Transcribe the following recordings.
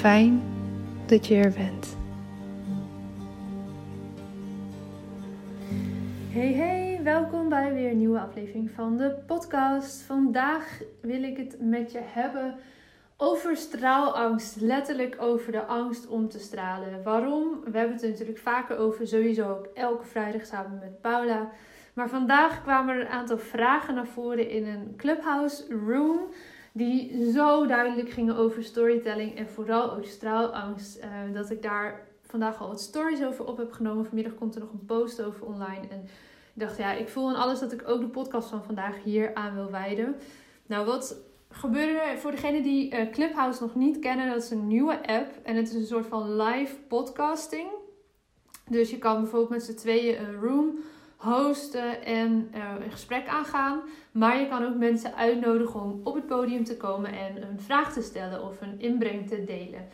Fijn dat je er bent. Hey hey, welkom bij weer een nieuwe aflevering van de podcast. Vandaag wil ik het met je hebben over straalangst. Letterlijk over de angst om te stralen. Waarom? We hebben het er natuurlijk vaker over, sowieso ook elke vrijdag samen met Paula. Maar vandaag kwamen er een aantal vragen naar voren in een clubhouse room. Die zo duidelijk gingen over storytelling en vooral over straalangst. Uh, dat ik daar vandaag al wat stories over op heb genomen. Vanmiddag komt er nog een post over online. En ik dacht, ja, ik voel aan alles dat ik ook de podcast van vandaag hier aan wil wijden. Nou, wat gebeurde er voor degenen die uh, Clubhouse nog niet kennen? Dat is een nieuwe app en het is een soort van live podcasting. Dus je kan bijvoorbeeld met z'n tweeën een room hosten en uh, een gesprek aangaan. Maar je kan ook mensen uitnodigen om op het podium te komen en een vraag te stellen of een inbreng te delen.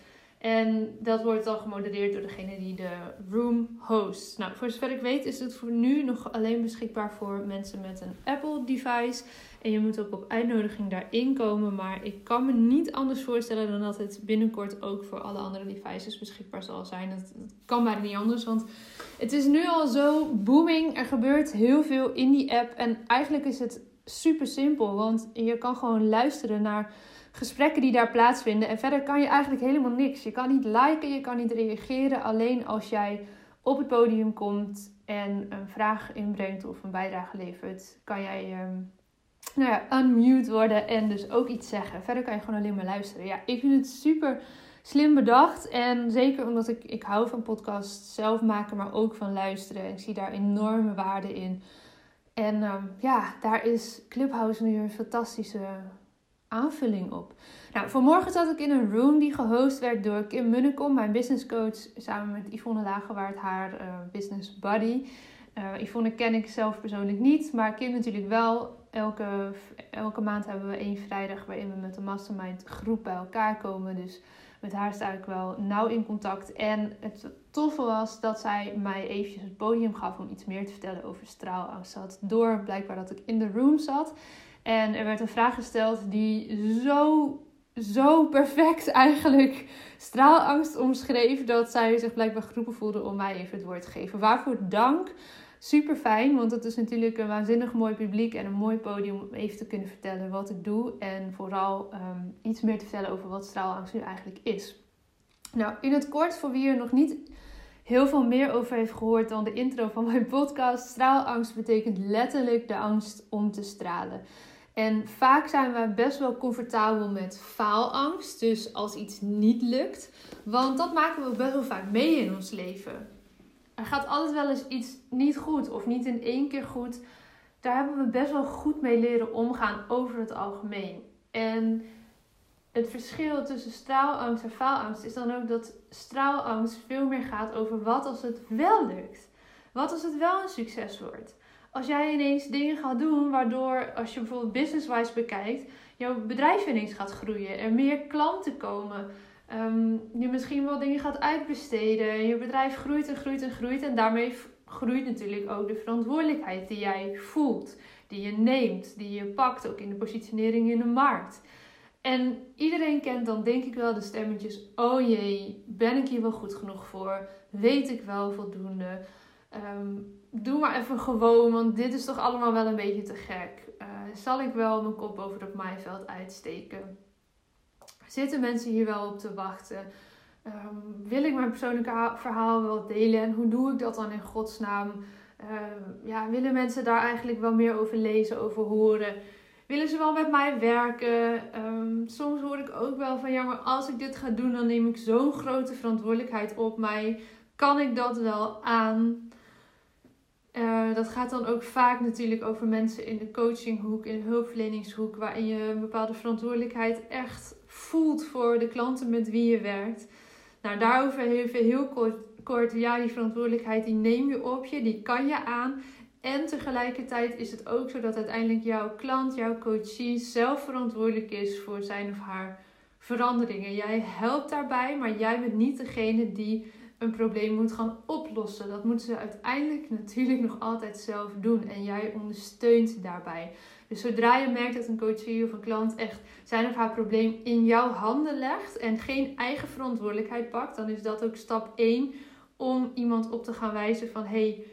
En dat wordt dan gemodelleerd door degene die de room host. Nou, voor zover ik weet is het voor nu nog alleen beschikbaar voor mensen met een Apple device. En je moet ook op uitnodiging daarin komen. Maar ik kan me niet anders voorstellen dan dat het binnenkort ook voor alle andere devices beschikbaar zal zijn. Dat, kan bijna niet anders. Want het is nu al zo booming. Er gebeurt heel veel in die app. En eigenlijk is het super simpel. Want je kan gewoon luisteren naar gesprekken die daar plaatsvinden. En verder kan je eigenlijk helemaal niks. Je kan niet liken, je kan niet reageren. Alleen als jij op het podium komt en een vraag inbrengt of een bijdrage levert, kan jij um, nou ja, unmute worden en dus ook iets zeggen. Verder kan je gewoon alleen maar luisteren. Ja, ik vind het super slim bedacht. En zeker omdat ik, ik hou van podcasts zelf maken, maar ook van luisteren. Ik zie daar enorme waarde in. En um, ja, daar is Clubhouse nu een fantastische aanvulling op. Nou, vanmorgen zat ik in een room die gehost werd door Kim Munnekom, mijn business coach, samen met Yvonne Lagerwaard, haar uh, business buddy. Uh, Yvonne ken ik zelf persoonlijk niet, maar Kim natuurlijk wel. Elke, elke maand hebben we één vrijdag waarin we met de mastermind groep bij elkaar komen. Dus met haar sta ik wel nauw in contact. En het toffe was dat zij mij eventjes het podium gaf om iets meer te vertellen over straalangst. Ze had door blijkbaar dat ik in de room zat. En er werd een vraag gesteld die zo zo perfect eigenlijk straalangst omschreef dat zij zich blijkbaar geroepen voelde om mij even het woord te geven. Waarvoor dank. Super fijn, want het is natuurlijk een waanzinnig mooi publiek en een mooi podium om even te kunnen vertellen wat ik doe. En vooral ehm, iets meer te vertellen over wat straalangst nu eigenlijk is. Nou, in het kort, voor wie er nog niet heel veel meer over heeft gehoord dan de intro van mijn podcast. Straalangst betekent letterlijk de angst om te stralen. En vaak zijn we best wel comfortabel met faalangst. Dus als iets niet lukt. Want dat maken we best wel vaak mee in ons leven. Er gaat altijd wel eens iets niet goed of niet in één keer goed. Daar hebben we best wel goed mee leren omgaan over het algemeen. En het verschil tussen straalangst en faalangst is dan ook dat straalangst veel meer gaat over wat als het wel lukt. Wat als het wel een succes wordt. Als jij ineens dingen gaat doen waardoor, als je bijvoorbeeld business-wise bekijkt, jouw bedrijf ineens gaat groeien, er meer klanten komen, um, je misschien wel dingen gaat uitbesteden, je bedrijf groeit en groeit en groeit en daarmee groeit natuurlijk ook de verantwoordelijkheid die jij voelt, die je neemt, die je pakt ook in de positionering in de markt. En iedereen kent dan denk ik wel de stemmetjes: oh jee, ben ik hier wel goed genoeg voor? Weet ik wel voldoende? Um, doe maar even gewoon, want dit is toch allemaal wel een beetje te gek. Uh, zal ik wel mijn kop over het maaiveld uitsteken? Zitten mensen hier wel op te wachten? Um, wil ik mijn persoonlijke verhaal wel delen? En hoe doe ik dat dan in godsnaam? Uh, ja, willen mensen daar eigenlijk wel meer over lezen, over horen? willen ze wel met mij werken. Ehm, soms hoor ik ook wel van ja, maar als ik dit ga doen, dan neem ik zo'n grote verantwoordelijkheid op mij. Kan ik dat wel aan? Uh, dat gaat dan ook vaak natuurlijk over mensen in de coachinghoek, in de hulpverleningshoek, waarin je een bepaalde verantwoordelijkheid echt voelt voor de klanten met wie je werkt. Nou, daarover even heel kort, kort ja, die verantwoordelijkheid die neem je op je, die kan je aan. En tegelijkertijd is het ook zo dat uiteindelijk jouw klant, jouw coachie zelf verantwoordelijk is voor zijn of haar veranderingen. Jij helpt daarbij, maar jij bent niet degene die een probleem moet gaan oplossen. Dat moeten ze uiteindelijk natuurlijk nog altijd zelf doen en jij ondersteunt daarbij. Dus zodra je merkt dat een coachie of een klant echt zijn of haar probleem in jouw handen legt en geen eigen verantwoordelijkheid pakt, dan is dat ook stap 1 om iemand op te gaan wijzen van hey,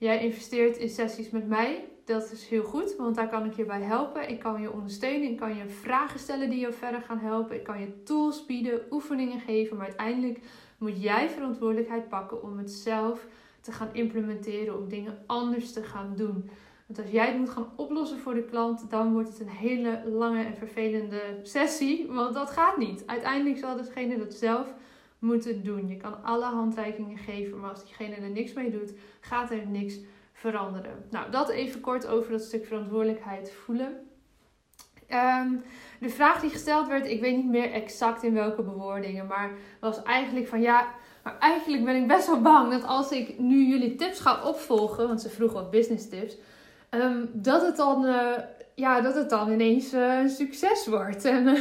Jij investeert in sessies met mij. Dat is heel goed, want daar kan ik je bij helpen. Ik kan je ondersteunen. Ik kan je vragen stellen die je verder gaan helpen. Ik kan je tools bieden, oefeningen geven. Maar uiteindelijk moet jij verantwoordelijkheid pakken om het zelf te gaan implementeren. Om dingen anders te gaan doen. Want als jij het moet gaan oplossen voor de klant, dan wordt het een hele lange en vervelende sessie. Want dat gaat niet. Uiteindelijk zal degene dat zelf moeten doen. Je kan alle handreikingen geven, maar als diegene er niks mee doet, gaat er niks veranderen. Nou, dat even kort over dat stuk verantwoordelijkheid voelen. Ehm, de vraag die gesteld werd, ik weet niet meer exact in welke bewoordingen, maar was eigenlijk van ja, maar eigenlijk ben ik best wel bang dat als ik nu jullie tips ga opvolgen, want ze vroegen wat business tips, ehm, dat, het dan, uh, ja, dat het dan ineens uh, een succes wordt. En, uh,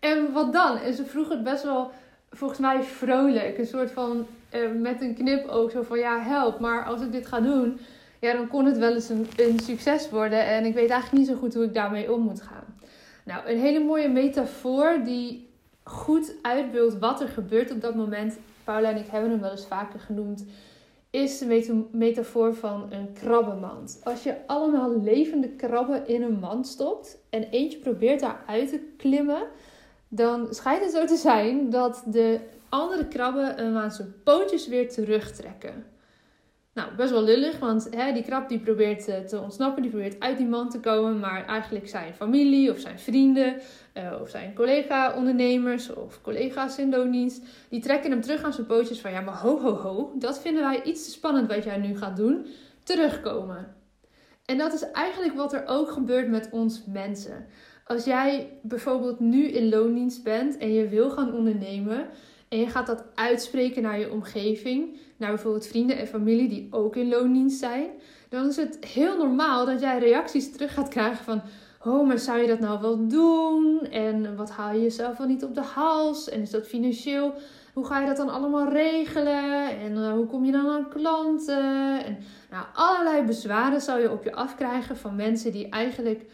en wat dan? En ze vroegen het best wel volgens mij vrolijk. Een soort van met een knipoog zo van ja, help. Maar als ik dit ga doen, ja, dan kon het wel eens een, een succes worden. En ik weet eigenlijk niet zo goed hoe ik daarmee om moet gaan. Nou, een hele mooie metafoor die goed uitbeeldt wat er gebeurt op dat moment. Paula en ik hebben hem wel eens vaker genoemd. Is de metafoor van een krabbenmand. Als je allemaal levende krabben in een mand stopt en eentje probeert daar uit te klimmen, dan schijnt het zo te zijn dat de andere krabben hem aan zijn pootjes weer terugtrekken. Nou, best wel lullig, want hè, die krab die probeert eh, te ontsnappen, die probeert uit die mand te komen, maar eigenlijk zijn familie of zijn vrienden uh, of zijn collega-ondernemers of collega's in loondienst, die trekken hem terug aan zijn pootjes van ja, maar ho ho ho, dat vinden wij iets te spannend wat jij nu gaat doen, terugkomen. En dat is eigenlijk wat er ook gebeurt met ons mensen. Als jij bijvoorbeeld nu in loondienst bent en je wil gaan ondernemen en je gaat dat uitspreken naar je omgeving, naar bijvoorbeeld vrienden en familie die ook in loondienst zijn, dan is het heel normaal dat jij reacties terug gaat krijgen van: Oh, maar zou je dat nou wel doen? En wat haal je jezelf wel niet op de hals? En is dat financieel? Hoe ga je dat dan allemaal regelen? En uh, hoe kom je dan aan klanten? En nou, allerlei bezwaren zou je op je afkrijgen van mensen die eigenlijk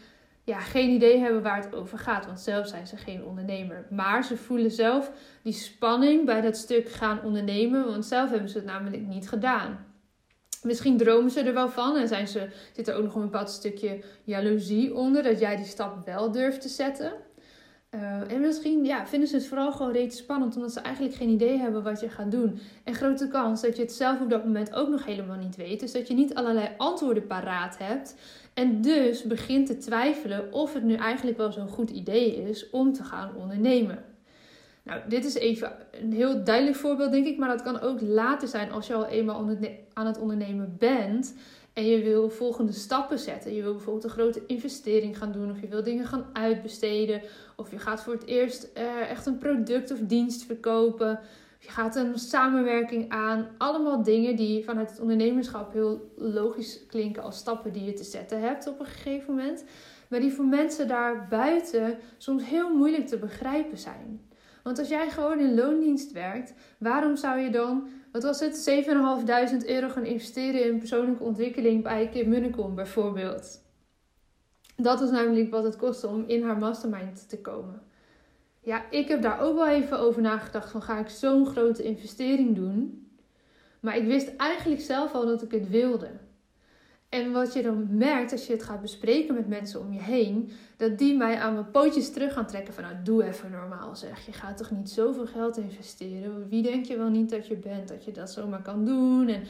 ja, geen idee hebben waar het over gaat. Want zelf zijn ze geen ondernemer. Maar ze voelen zelf die spanning bij dat stuk gaan ondernemen. Want zelf hebben ze het namelijk niet gedaan. Misschien dromen ze er wel van en zijn ze, zit er ook nog een bepaald stukje jaloezie onder dat jij die stap wel durft te zetten. Uh, en misschien ja, vinden ze het vooral gewoon reeds spannend, omdat ze eigenlijk geen idee hebben wat je gaat doen. En grote kans dat je het zelf op dat moment ook nog helemaal niet weet. Dus dat je niet allerlei antwoorden paraat hebt. En dus begint te twijfelen of het nu eigenlijk wel zo'n goed idee is om te gaan ondernemen. Nou, dit is even een heel duidelijk voorbeeld, denk ik. Maar dat kan ook later zijn als je al eenmaal aan het ondernemen bent. En je wil volgende stappen zetten. Je wil bijvoorbeeld een grote investering gaan doen. Of je wil dingen gaan uitbesteden. Of je gaat voor het eerst uh, echt een product of dienst verkopen. Je gaat een samenwerking aan. Allemaal dingen die vanuit het ondernemerschap heel logisch klinken als stappen die je te zetten hebt op een gegeven moment. Maar die voor mensen daar buiten soms heel moeilijk te begrijpen zijn. Want als jij gewoon in loondienst werkt, waarom zou je dan, wat was het, 7.500 euro gaan investeren in persoonlijke ontwikkeling bij Kim Munnekom bijvoorbeeld? Dat is namelijk wat het kostte om in haar mastermind te komen. Ja, ik heb daar ook wel even over nagedacht van ga ik zo'n grote investering doen? Maar ik wist eigenlijk zelf al dat ik het wilde. En wat je dan merkt als je het gaat bespreken met mensen om je heen, dat die mij aan mijn pootjes terug gaan trekken van nou doe even normaal zeg. Je gaat toch niet zoveel geld investeren? Wie denk je wel niet dat je bent dat je dat zomaar kan doen? En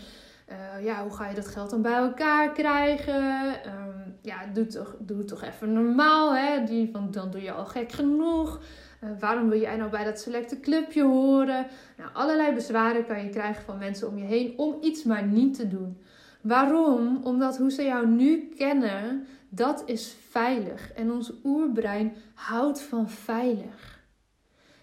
uh, ja, hoe ga je dat geld dan bij elkaar krijgen? Um, ja, doe toch, doe toch even normaal hè. Die, van, dan doe je al gek genoeg. Uh, waarom wil jij nou bij dat selecte clubje horen? Nou, allerlei bezwaren kan je krijgen van mensen om je heen om iets maar niet te doen. Waarom? Omdat hoe ze jou nu kennen, dat is veilig. En ons oerbrein houdt van veilig.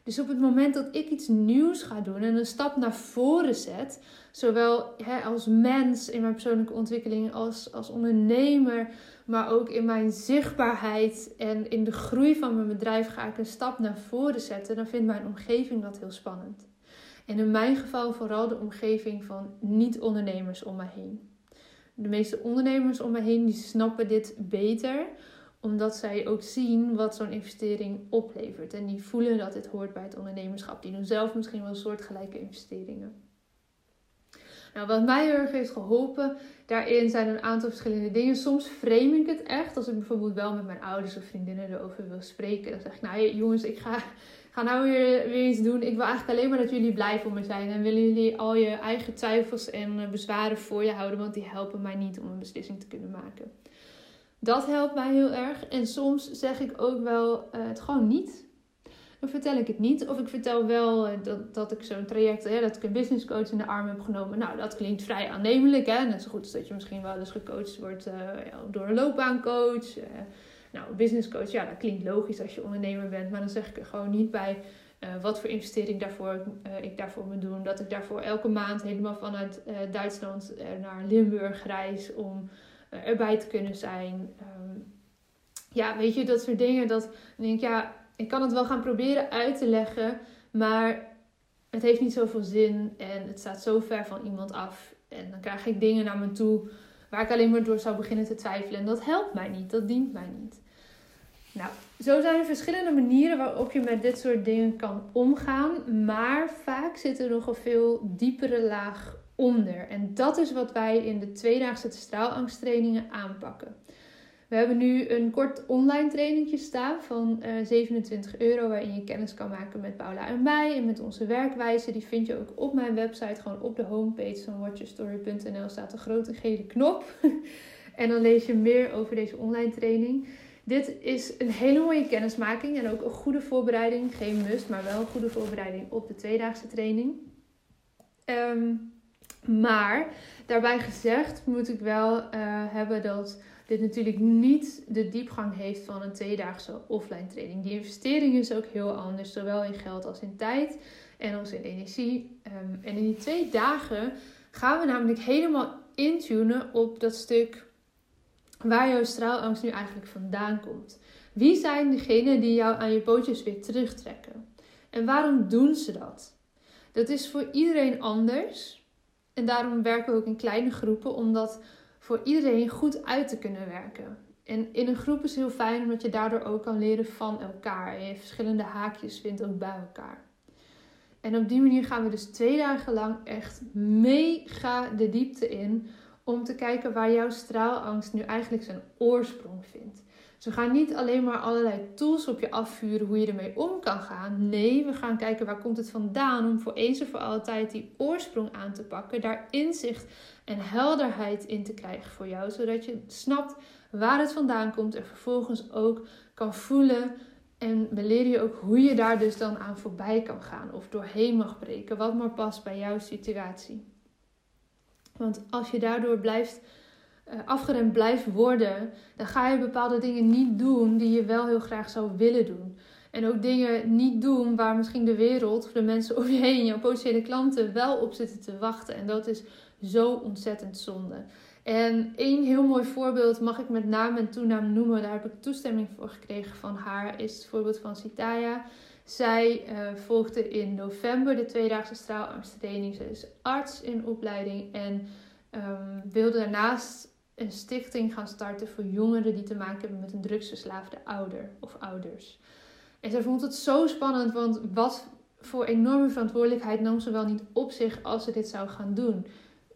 Dus op het moment dat ik iets nieuws ga doen en een stap naar voren zet, zowel hè, als mens in mijn persoonlijke ontwikkeling, als, als ondernemer, maar ook in mijn zichtbaarheid en in de groei van mijn bedrijf, ga ik een stap naar voren zetten, dan vindt mijn omgeving dat heel spannend. En in mijn geval vooral de omgeving van niet-ondernemers om me heen de meeste ondernemers om me heen die snappen dit beter omdat zij ook zien wat zo'n investering oplevert. En die voelen dat dit hoort bij het ondernemerschap. Die doen zelf misschien wel soortgelijke investeringen. Nou, wat mij heel erg heeft geholpen daarin zijn een aantal verschillende dingen. Soms frame ik het echt. Als ik bijvoorbeeld wel met mijn ouders of vriendinnen erover wil spreken. Dan zeg ik, nou jongens, ik ga ga nou weer, weer iets doen. Ik wil eigenlijk alleen maar dat jullie blij voor me zijn. En willen jullie al je eigen twijfels en eh, bezwaren voor je houden. Want die helpen mij niet om een beslissing te kunnen maken. Dat helpt mij heel erg. En soms zeg ik ook wel uh, het gewoon niet. Dan vertel ik het niet. Of ik vertel wel eh, dat, dat ik zo'n traject, hè, dat ik een business coach in de arm heb genomen. Nou, dat klinkt vrij aannemelijk. Hè? Net zo goed als dat je misschien wel eens gecoacht wordt uh, door een loopbaancoach. Nou, business coach, ja, dat klinkt logisch als je ondernemer bent, maar dan zeg ik er gewoon niet bij wat voor investering daarvoor, ik daarvoor moet doen. Dat ik daarvoor elke maand helemaal vanuit Duitsland naar Limburg reis om erbij te kunnen zijn. Um, ja, weet je, dat soort dingen. Dat ik denk, ja, ik kan het wel gaan proberen uit te leggen, maar het heeft niet zoveel zin en het staat zo ver van iemand af. En dan krijg ik dingen naar me toe waar ik alleen maar door zou beginnen te twijfelen. En dat helpt mij niet, dat dient mij niet. Nou, zo zijn er verschillende manieren waarop je met dit soort dingen kan omgaan. Maar vaak zit er nog een veel diepere laag onder. En dat is wat wij in de tweedaagse straalangsttrainingen aanpakken. We hebben nu een kort online trainingje staan van uh, eh, 27 euro waarin je kennis kan maken met Paula en mij en met onze werkwijze. Die vind je ook op mijn website, gewoon op de homepage van watchyourstory.nl staat een grote gele knop. en dan lees je meer over deze online training. Dit is een hele mooie kennismaking en ook een goede voorbereiding. Geen must, maar wel een goede voorbereiding op de tweedaagse training. Ehm, maar daarbij gezegd moet ik wel uh, hebben dat dit natuurlijk niet de diepgang heeft van een tweedaagse offline training. Die investering is ook heel anders, zowel in geld als in tijd en als in energie. Ehm, en in die twee dagen gaan we namelijk helemaal intunen op dat stuk waar jouw straalangst nu eigenlijk vandaan komt. Wie zijn degenen die jou aan je pootjes weer terugtrekken? En waarom doen ze dat? Dat is voor iedereen anders. En daarom werken we ook in kleine groepen, om dat voor iedereen goed uit te kunnen werken. En in een groep is heel fijn omdat je daardoor ook kan leren van elkaar. En je verschillende haakjes vindt ook bij elkaar. En op die manier gaan we dus twee dagen lang echt mega de diepte in om te kijken waar jouw straalangst nu eigenlijk zijn oorsprong vindt. Dus we gaan niet alleen maar allerlei tools op je afvuren hoe je ermee om kan gaan. Nee, we gaan kijken waar komt het vandaan om voor eens en voor altijd die oorsprong aan te pakken. Daar inzicht en helderheid in te krijgen voor jou. Zodat je snapt waar het vandaan komt en vervolgens ook kan voelen. En we je ook hoe je daar dus dan aan voorbij kan gaan of doorheen mag breken. Wat maar past bij jouw situatie. Want als je daardoor blijft afgeremd blijft worden, dan ga je bepaalde dingen niet doen die je wel heel graag zou willen doen. En ook dingen niet doen waar misschien de wereld of de mensen om je heen, jouw potentiële klanten, wel op zitten te wachten. En dat is zo ontzettend zonde. En één heel mooi voorbeeld mag ik met naam en toenaam noemen. Daar heb ik toestemming voor gekregen van haar. Is het voorbeeld van Sitaya. Zij uh, volgde in november de tweedaagse straalangsttraining. Ze is arts in opleiding en um, wilde daarnaast een stichting gaan starten voor jongeren die te maken hebben met een drugsverslaafde ouder of ouders. En zij vond het zo spannend, want wat voor enorme verantwoordelijkheid nam ze wel niet op zich als ze dit zou gaan doen.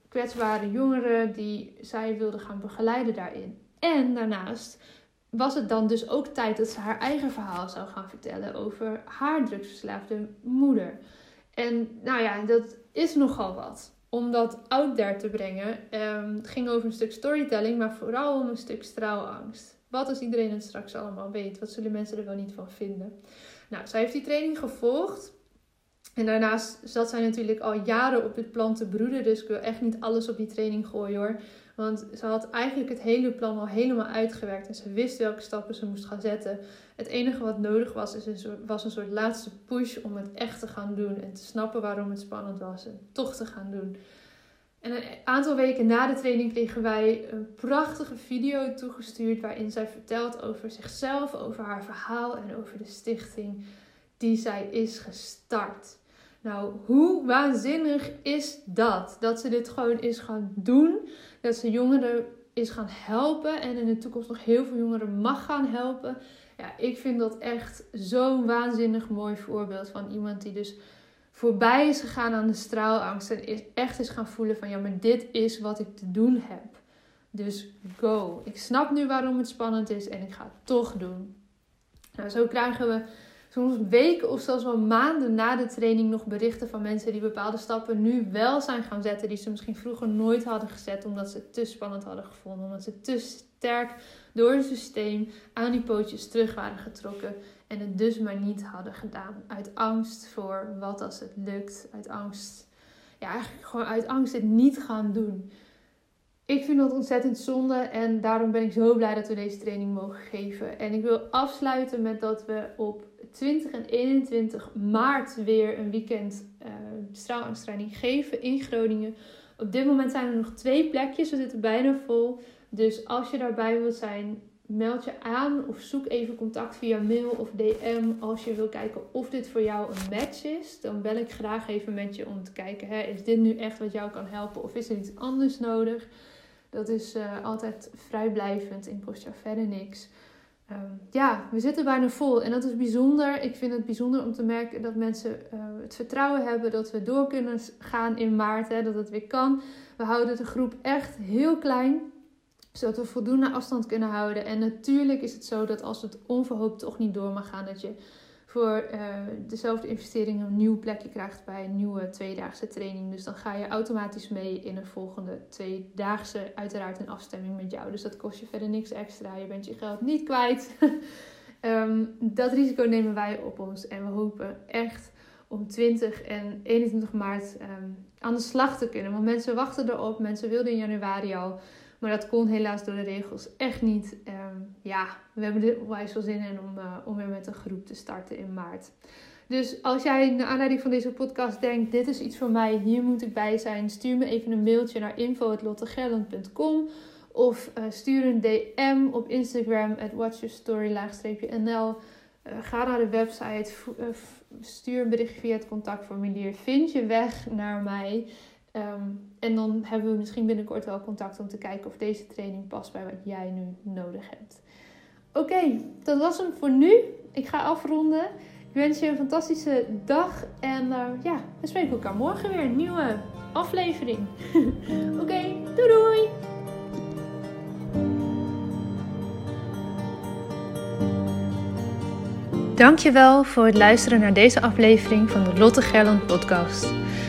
Kwetsbare jongeren die zij wilde gaan begeleiden daarin. En daarnaast was het dan dus ook tijd dat ze haar eigen verhaal zou gaan vertellen over haar drugsverslaafde moeder. En nou ja, dat is nogal wat om dat out there te brengen. Um, het ging over een stuk storytelling, maar vooral om een stuk straalangst. Wat als iedereen het straks allemaal weet? Wat zullen mensen er wel niet van vinden? Nou, zij heeft die training gevolgd. En daarnaast zat zij natuurlijk al jaren op dit plan te broeden. Dus ik wil echt niet alles op die training gooien hoor. Want ze had eigenlijk het hele plan al helemaal uitgewerkt. En ze wist welke stappen ze moest gaan zetten. Het enige wat nodig was, is een soort, was een soort laatste push om het echt te gaan doen. En te snappen waarom het spannend was. En toch te gaan doen. En een aantal weken na de training kregen wij een prachtige video toegestuurd. Waarin zij vertelt over zichzelf, over haar verhaal en over de stichting die zij is gestart. Nou, hoe waanzinnig is dat? Dat ze dit gewoon is gaan doen. Dat ze jongeren is gaan helpen. En in de toekomst nog heel veel jongeren mag gaan helpen. Ja, ik vind dat echt zo'n waanzinnig mooi voorbeeld van iemand die dus voorbij is gegaan aan de straalangst. En echt is gaan voelen van ja, maar dit is wat ik te doen heb. Dus go. Ik snap nu waarom het spannend is en ik ga het toch doen. Nou, zo krijgen we soms weken of zelfs wel maanden na de training nog berichten van mensen die bepaalde stappen nu wel zijn gaan zetten. Die ze misschien vroeger nooit hadden gezet omdat ze het te spannend hadden gevonden. Omdat ze te sterk door het systeem aan die pootjes terug waren getrokken. En het dus maar niet hadden gedaan. Uit angst voor wat als het lukt. Uit angst. Ja, eigenlijk gewoon uit angst het niet gaan doen. Ik vind dat ontzettend zonde en daarom ben ik zo blij dat we deze training mogen geven. En ik wil afsluiten met dat we op 20 en 21 maart weer een weekend uh, geven in Groningen. Op dit moment zijn er nog twee plekjes, we zitten bijna vol. Dus als je daarbij wilt zijn, meld je aan of zoek even contact via mail of DM als je wil kijken of dit voor jou een match is. Dan bel ik graag even met je om te kijken, hè, is dit nu echt wat jou kan helpen of is er iets anders nodig? Dat is uh, altijd vrijblijvend en kost jou verder niks. Um, ja, we zitten bijna vol en dat is bijzonder. Ik vind het bijzonder om te merken dat mensen uh, het vertrouwen hebben dat we door kunnen gaan in maart, hè, dat het weer kan. We houden de groep echt heel klein, zodat we voldoende afstand kunnen houden. En natuurlijk is het zo dat als het onverhoopt toch niet door mag gaan, dat je voor uh, dezelfde investering een nieuw plekje krijgt bij een nieuwe tweedaagse training. Dus dan ga je automatisch mee in een volgende tweedaagse, uiteraard in afstemming met jou. Dus dat kost je verder niks extra. Je bent je geld niet kwijt. um, dat risico nemen wij op ons en we hopen echt om 20 en 21 maart um, aan de slag te kunnen. Want mensen wachten erop, mensen wilden in januari al. Maar dat kon helaas door de regels echt niet. Um, ja, we hebben er onwijs veel zin in om, uh, om weer met een groep te starten in maart. Dus als jij naar aanleiding van deze podcast denkt: dit is iets voor mij, hier moet ik bij zijn, stuur me even een mailtje naar info.lottegerland.com of uh, stuur een DM op Instagram at watchyourstory-nl. Uh, ga naar de website, stuur een berichtje via het contactformulier. Vind je weg naar mij. Um, En dan hebben we misschien binnenkort wel contact om te kijken of deze training past bij wat jij nu nodig hebt. Oké, dat was hem voor nu. Ik ga afronden. Ik wens je een fantastische dag. En uh, ja, we spreken elkaar morgen weer. Een nieuwe aflevering. Oké, doei doei! Dankjewel voor het luisteren naar deze aflevering van de Lotte Gerland podcast.